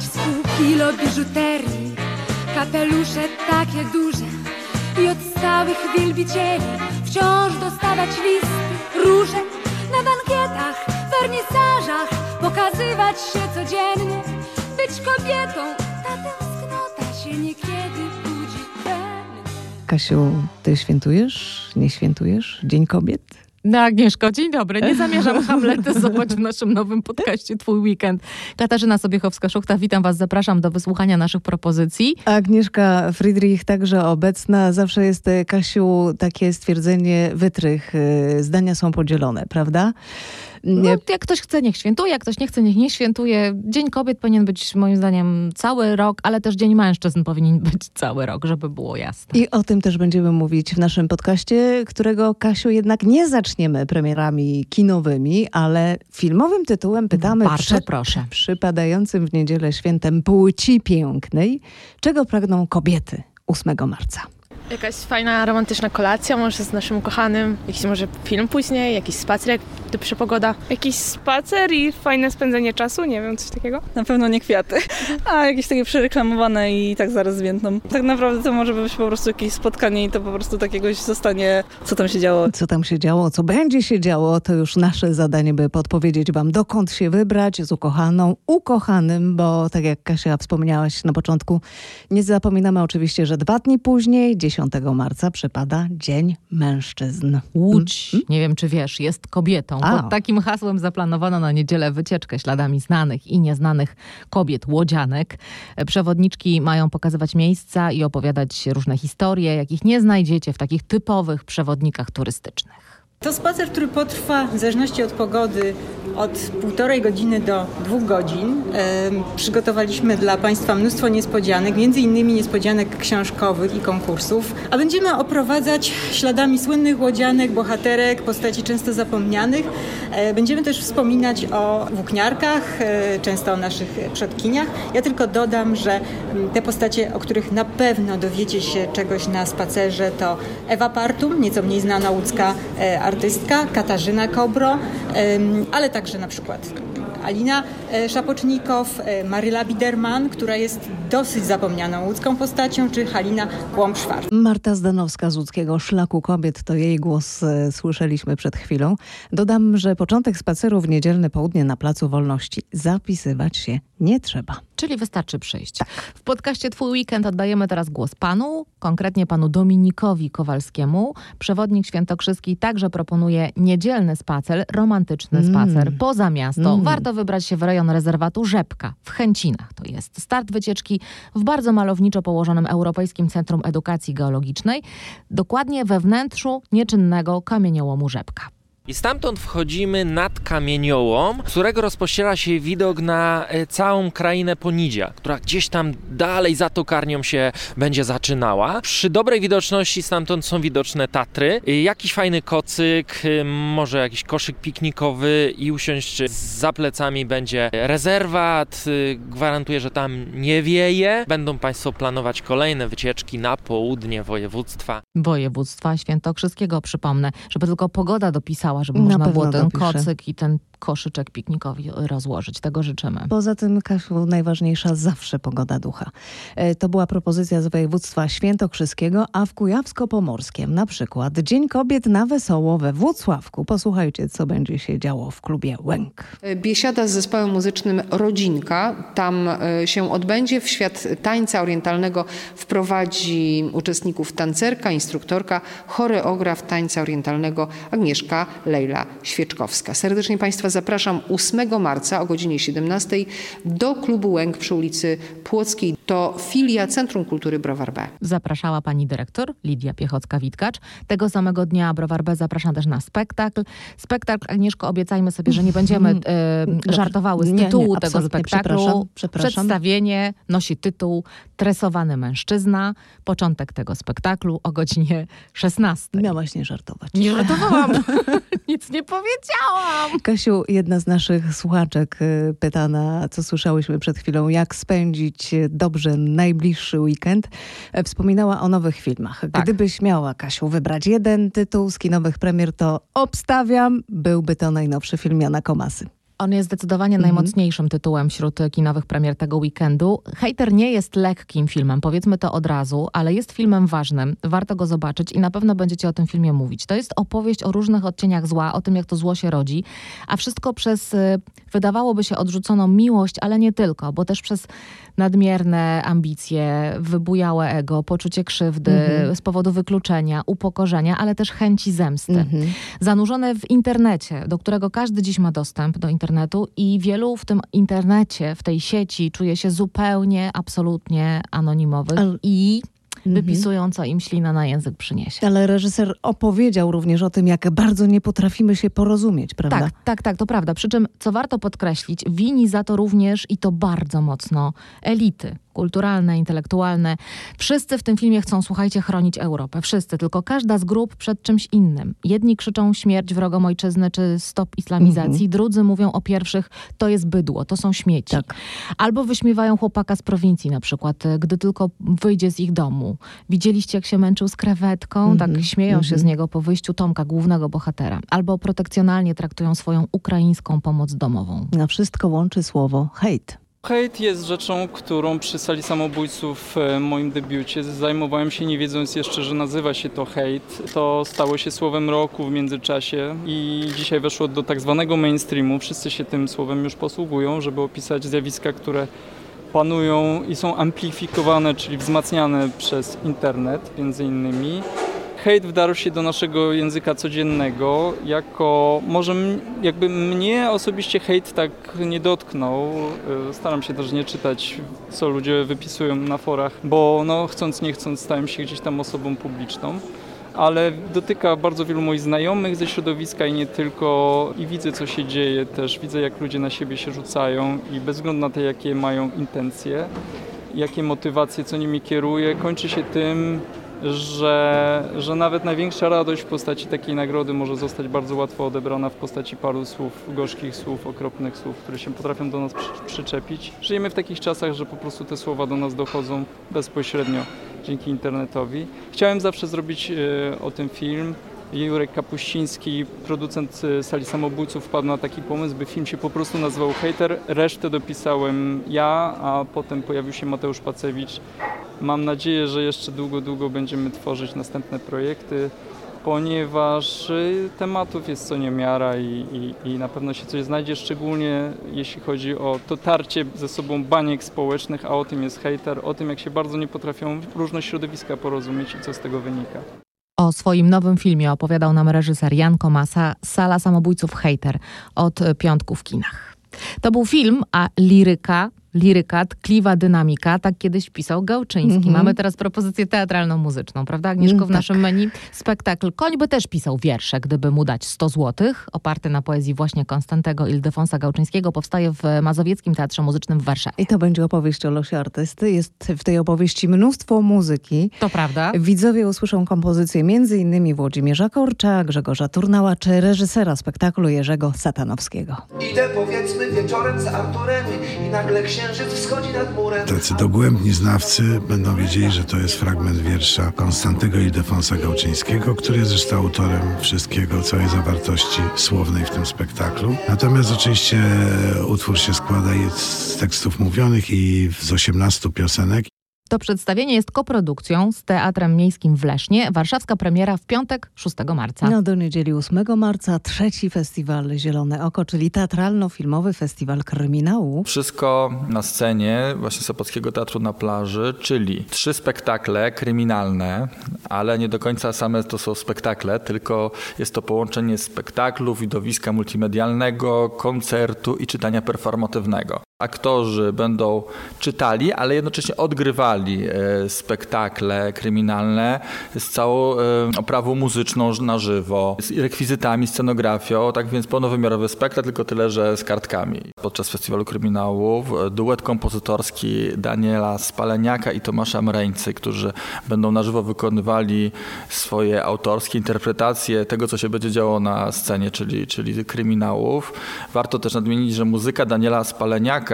kupować z pół kilo biżuterii, kapelusze takie duże i od stałych wielbicieli wciąż dostawać listy, róże na bankietach, wernisażach, pokazywać się codziennie, być kobietą, ta tęsknota się niekiedy budzi we mnie. Kasiu, ty świętujesz? Nie świętujesz? Dzień Kobiet? No Agnieszko, dzień dobry. Nie zamierzam hamletyzować w naszym nowym podcaście Twój Weekend. Katarzyna Sobiechowska-Szuchta, witam Was, zapraszam do wysłuchania naszych propozycji. Agnieszka Friedrich także obecna. Zawsze jest, e, Kasiu, takie stwierdzenie wytrych. e, Zdania są podzielone, prawda? No, jak ktoś chce, niech świętuje, jak ktoś nie chce, niech nie świętuje. Dzień Kobiet powinien być moim zdaniem cały rok, ale też Dzień Mężczyzn powinien być cały rok, żeby było jasne. I o tym też będziemy mówić w naszym podcaście, którego, Kasiu, jednak nie zaczniemy premierami kinowymi, ale filmowym tytułem pytamy Bardzo przed proszę. przypadającym w niedzielę świętem płci pięknej, czego pragną kobiety 8 marca. Jakaś fajna, romantyczna kolacja, może z naszym ukochanym, jakiś może film później, jakiś spacer, jak lepsza pogoda. Jakiś spacer i fajne spędzenie czasu, nie wiem, coś takiego. Na pewno nie kwiaty, a jakieś takie przereklamowane i tak zaraz zwiętną. Tak naprawdę to może być po prostu jakieś spotkanie i to po prostu takiegoś zostanie, co tam się działo. Co tam się działo, co będzie się działo, to już nasze zadanie, by podpowiedzieć wam, dokąd się wybrać z ukochaną, ukochanym, bo tak jak Kasia wspomniałaś na początku, nie zapominamy oczywiście, że dwa dni później, 10 marca, przypada Dzień Mężczyzn. Łódź, nie wiem czy wiesz, jest kobietą. A. Pod takim hasłem zaplanowano na niedzielę wycieczkę śladami znanych i nieznanych kobiet, łodzianek. Przewodniczki mają pokazywać miejsca i opowiadać różne historie, jakich nie znajdziecie w takich typowych przewodnikach turystycznych. To spacer, który potrwa w zależności od pogody od półtorej godziny do dwóch godzin. Przygotowaliśmy dla Państwa mnóstwo niespodzianek, między innymi niespodzianek książkowych i konkursów, a będziemy oprowadzać śladami słynnych łodzianek, bohaterek, postaci często zapomnianych. E, Będziemy też wspominać o włókniarkach, e, często o naszych przodkiniach. Ja tylko dodam, że mm, te postacie, o których na pewno dowiecie się czegoś na spacerze, to Ewa Partum, nieco mniej znana łódzka e, artystka, Katarzyna Kobro, ale także na przykład Alina e, Szapocznikow, e, Maryla Biderman, która jest dosyć zapomnianą łódzką postacią, czy Halina Kłąb-Szwarc. Marta Zdanowska z Łódzkiego Szlaku Kobiet, to jej głos e, słyszeliśmy przed chwilą. Dodam, że początek spaceru w niedzielne południe na Placu Wolności zapisywać się nie trzeba. Czyli wystarczy przyjść. W podcaście Twój Weekend oddajemy teraz głos panu, konkretnie panu Dominikowi Kowalskiemu. Przewodnik świętokrzyski także proponuje niedzielny spacer, romantyczny Mm. spacer poza miasto. Mm. Warto wybrać się w rejon rezerwatu Rzepka w Chęcinach. To jest start wycieczki w bardzo malowniczo położonym Europejskim Centrum Edukacji Geologicznej, dokładnie we wnętrzu nieczynnego kamieniołomu Rzepka. I stamtąd wchodzimy nad kamieniołom, z którego rozpościera się widok na e, całą krainę Ponidzia, która gdzieś tam dalej za tokarnią się będzie zaczynała. Przy dobrej widoczności stamtąd są widoczne Tatry, y, jakiś fajny kocyk, y, może jakiś koszyk piknikowy i usiąść za plecami będzie rezerwat. Gwarantuję, że tam nie wieje. Będą Państwo planować kolejne wycieczki na południe województwa. Województwa Świętokrzyskiego, przypomnę, żeby tylko pogoda dopisała, żeby Na można było ten dopiszę. kocyk i ten koszyczek piknikowi rozłożyć. Tego życzymy. Poza tym, Kasiu, najważniejsza zawsze pogoda ducha. E, To była propozycja z województwa świętokrzyskiego, a w Kujawsko-Pomorskiem na przykład Dzień Kobiet na Wesoło we Włocławku. Posłuchajcie, co będzie się działo w klubie Łęk. Biesiada z zespołem muzycznym Rodzinka. Tam e, się odbędzie. W świat tańca orientalnego wprowadzi uczestników tancerka, instruktorka, choreograf tańca orientalnego Agnieszka Lejla Świeczkowska. Serdecznie Państwa zapraszam 8 marca o godzinie 17 do klubu Łęk przy ulicy Płockiej. To filia Centrum Kultury Browar B. Zapraszała pani dyrektor Lidia Piechocka-Witkacz. Tego samego dnia Browar B zapraszam też na spektakl. Spektakl, Agnieszko, obiecajmy sobie, że nie będziemy e, Dobrze. żartowały z Nie, nie, tytułu tego spektaklu. przepraszam, przepraszam. Przedstawienie nosi tytuł Tresowany mężczyzna. Początek tego spektaklu o godzinie 16. Miałaś nie żartować. Nie żartowałam. Nic nie powiedziałam. Kasiu, jedna z naszych słuchaczek y, pytana, co słyszałyśmy przed chwilą, jak spędzić y, dobrze najbliższy weekend, e, wspominała o nowych filmach. Tak. Gdybyś miała, Kasiu, wybrać jeden tytuł z kinowych premier, to obstawiam, byłby to najnowszy film Jana Komasy. On jest zdecydowanie Mhm. najmocniejszym tytułem wśród kinowych premier tego weekendu. Hater nie jest lekkim filmem, powiedzmy to od razu, ale jest filmem ważnym. Warto go zobaczyć i na pewno będziecie o tym filmie mówić. To jest opowieść o różnych odcieniach zła, o tym, jak to zło się rodzi, a wszystko przez, y, wydawałoby się, odrzuconą miłość, ale nie tylko, bo też przez nadmierne ambicje, wybujałe ego, poczucie krzywdy Mhm. z powodu wykluczenia, upokorzenia, ale też chęci zemsty. Mhm. Zanurzone w internecie, do którego każdy dziś ma dostęp do internetu i wielu w tym internecie, w tej sieci czuje się zupełnie, absolutnie anonimowych Ale- i Mhm. wypisują, co im ślina na język przyniesie. Ale reżyser opowiedział również o tym, jak bardzo nie potrafimy się porozumieć, prawda? Tak, tak, tak, to prawda. Przy czym, co warto podkreślić, wini za to również i to bardzo mocno elity kulturalne, intelektualne. Wszyscy w tym filmie chcą, słuchajcie, chronić Europę. Wszyscy, tylko każda z grup przed czymś innym. Jedni krzyczą śmierć wrogom ojczyzny czy stop islamizacji, Mhm. drudzy mówią o pierwszych, to jest bydło, to są śmieci. Tak. Albo wyśmiewają chłopaka z prowincji na przykład, e, gdy tylko wyjdzie z ich domu. Widzieliście, jak się męczył z krewetką? Mhm, Tak śmieją się mhm. z niego po wyjściu Tomka, głównego bohatera. Albo protekcjonalnie traktują swoją ukraińską pomoc domową. Na wszystko łączy słowo hejt. Hejt jest rzeczą, którą przy sali samobójców w moim debiucie zajmowałem się nie wiedząc jeszcze, że nazywa się to hejt. To stało się słowem roku w międzyczasie i dzisiaj weszło do tak zwanego mainstreamu. Wszyscy się tym słowem już posługują, żeby opisać zjawiska, które panują i są amplifikowane, czyli wzmacniane przez internet między innymi. Hejt wdarł się do naszego języka codziennego jako, może jakby mnie osobiście hejt tak nie dotknął. Y, Staram się też nie czytać, co ludzie wypisują na forach, bo no, chcąc nie chcąc stałem się gdzieś tam osobą publiczną. Ale dotyka bardzo wielu moich znajomych ze środowiska i nie tylko. I widzę, co się dzieje też. Widzę, jak ludzie na siebie się rzucają i bez względu na to, jakie mają intencje, jakie motywacje, co nimi kieruje, kończy się tym, że, że nawet największa radość w postaci takiej nagrody może zostać bardzo łatwo odebrana w postaci paru słów, gorzkich słów, okropnych słów, które się potrafią do nas przy, przyczepić. Żyjemy w takich czasach, że po prostu te słowa do nas dochodzą bezpośrednio dzięki internetowi. Chciałem zawsze zrobić e, o tym film. Jurek Kapuściński, producent e, Sali Samobójców, wpadł na taki pomysł, by film się po prostu nazywał Hater. Resztę dopisałem ja, a potem pojawił się Mateusz Pacewicz. Mam nadzieję, że jeszcze długo, długo będziemy tworzyć następne projekty, ponieważ y, tematów jest co niemiara i, i, i na pewno się coś znajdzie, szczególnie jeśli chodzi o to tarcie ze sobą baniek społecznych, a o tym jest hater, o tym jak się bardzo nie potrafią różne środowiska porozumieć i co z tego wynika. O swoim nowym filmie opowiadał nam reżyser Jan Komasa, Sala Samobójców Hater od piątku w kinach. To był film, a liryka, liryka, tkliwa dynamika, tak kiedyś pisał Gałczyński. Mhm. Mamy teraz propozycję teatralną-muzyczną, prawda Agnieszko, Mm, w tak. naszym menu? Spektakl. Koń by też pisał wiersze, gdyby mu dać 100 złotych. Oparty na poezji właśnie Konstantego Ildefonsa Gałczyńskiego powstaje w Mazowieckim Teatrze Muzycznym w Warszawie. I to będzie opowieść o losie artysty. Jest w tej opowieści mnóstwo muzyki. To prawda? Widzowie usłyszą kompozycje m.in. Włodzimierza Korcza, Grzegorza Turnała czy reżysera spektaklu Jerzego Satanowskiego. Idę powiedzmy wieczorem z Arturem i nagle murem. Tacy dogłębni znawcy będą wiedzieli, że to jest fragment wiersza Konstantego Ildefonsa Gałczyńskiego, który jest zresztą autorem wszystkiego, całej zawartości słownej w tym spektaklu. Natomiast oczywiście utwór się składa z tekstów mówionych i z 18 piosenek. To przedstawienie jest koprodukcją z Teatrem Miejskim w Lesznie. Warszawska premiera w piątek 6 marca. No do niedzieli 8 marca trzeci festiwal Zielone Oko, czyli teatralno-filmowy festiwal kryminału. Wszystko na scenie właśnie Sopockiego Teatru na plaży, czyli trzy spektakle kryminalne, ale nie do końca same to są spektakle, tylko jest to połączenie spektaklu, widowiska multimedialnego, koncertu i czytania performatywnego. Aktorzy będą czytali, ale jednocześnie odgrywali e, spektakle kryminalne z całą e, oprawą muzyczną na żywo, z rekwizytami, scenografią, tak więc pełnowymiarowy spektakl, tylko tyle, że z kartkami. Podczas festiwalu kryminałów e, duet kompozytorski Daniela Spaleniaka i Tomasza Mreńcy, którzy będą na żywo wykonywali swoje autorskie interpretacje tego, co się będzie działo na scenie, czyli, czyli kryminałów. Warto też nadmienić, że muzyka Daniela Spaleniaka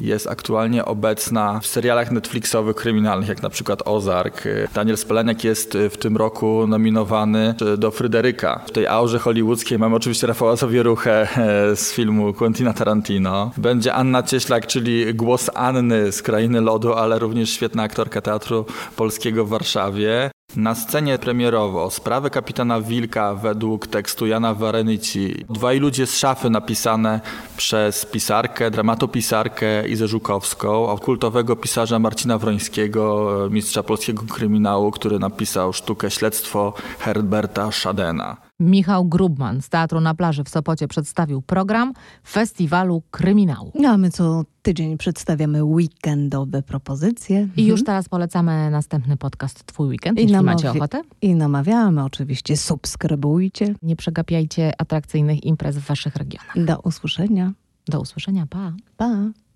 jest aktualnie obecna w serialach Netflixowych kryminalnych, jak na przykład Ozark. Daniel Speleniak jest w tym roku nominowany do Fryderyka. W tej aurze hollywoodzkiej mamy oczywiście Rafała Zawieruchę e, z filmu Quentina Tarantino. Będzie Anna Cieślak, czyli głos Anny z Krainy Lodu, ale również świetna aktorka Teatru Polskiego w Warszawie. Na scenie premierowo sprawy kapitana Wilka według tekstu Jana Warenyci. Dwaj ludzie z szafy napisane przez pisarkę, dramatopisarkę Izę Żukowską, a kultowego pisarza Marcina Wrońskiego, mistrza polskiego kryminału, który napisał sztukę Śledztwo Herberta Schadena. Michał Grubman z Teatru na Plaży w Sopocie przedstawił program Festiwalu Kryminału. No, a my co tydzień przedstawiamy weekendowe propozycje. I już Mhm. teraz polecamy następny podcast Twój Weekend, jeśli macie ochotę. I namawiamy oczywiście, subskrybujcie. Nie przegapiajcie atrakcyjnych imprez w waszych regionach. Do usłyszenia. Do usłyszenia, pa. Pa.